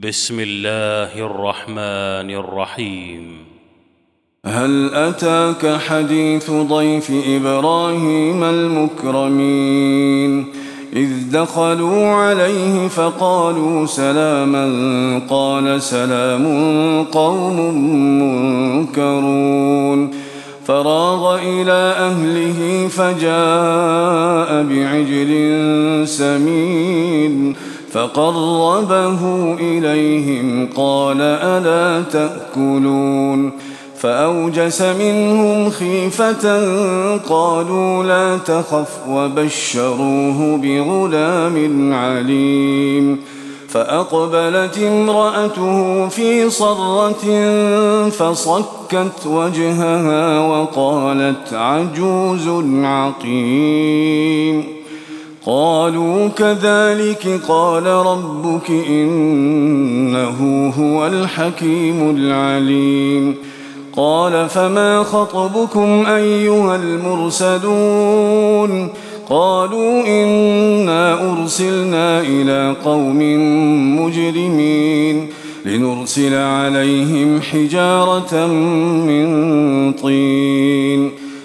بسم الله الرحمن الرحيم. هل أتاك حديث ضيف إبراهيم المكرمين؟ إذ دخلوا عليه فقالوا سلاما قال سلام قوم منكرون. فراغ إلى أهله فجاء بعجل سمين فقربه إليهم قال ألا تأكلون فأوجس منهم خيفة قالوا لا تخف وبشروه بغلام عليم فأقبلت امرأته في صرة فصكت وجهها وقالت عجوز عقيم قالوا كذلك قال ربك إنه هو الحكيم العليم. قال فما خطبكم أيها المرسلون؟ قالوا إنا أرسلنا إلى قوم مجرمين لنرسل عليهم حجارة من طين.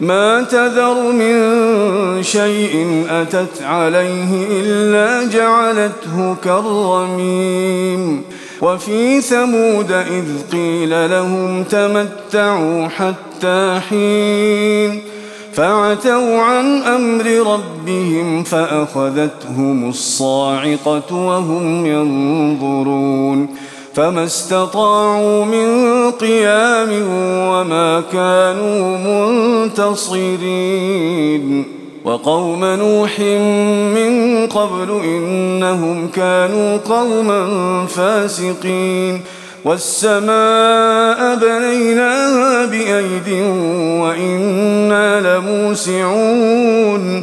ما تذر من شيء أتت عليه إلا جعلته كالرميم. وفي ثمود إذ قيل لهم تمتعوا حتى حين. فعتوا عن أمر ربهم فأخذتهم الصاعقة وهم ينظرون. فما استطاعوا من قيام وما كانوا منتصرين. وقوم نوح من قبل إنهم كانوا قوما فاسقين. والسماء بنيناها بأيد وإنا لموسعون.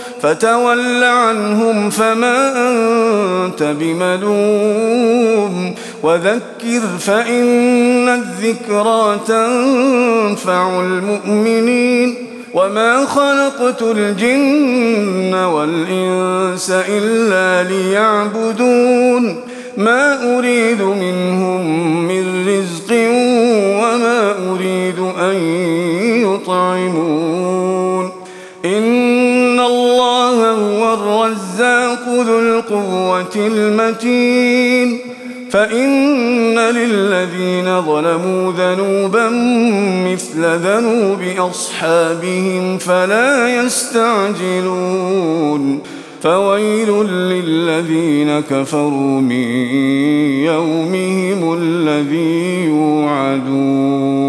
فتول عنهم فما أنت بملوم. وذكر فإن الذكرى تنفع المؤمنين. وما خلقت الجن والإنس إلا ليعبدون. ما أريد الرزاق ذو القوة المتين فإن للذين ظلموا ذنوبا مثل ذنوب أصحابهم فلا يستعجلون فويل للذين كفروا من يومهم الذي يوعدون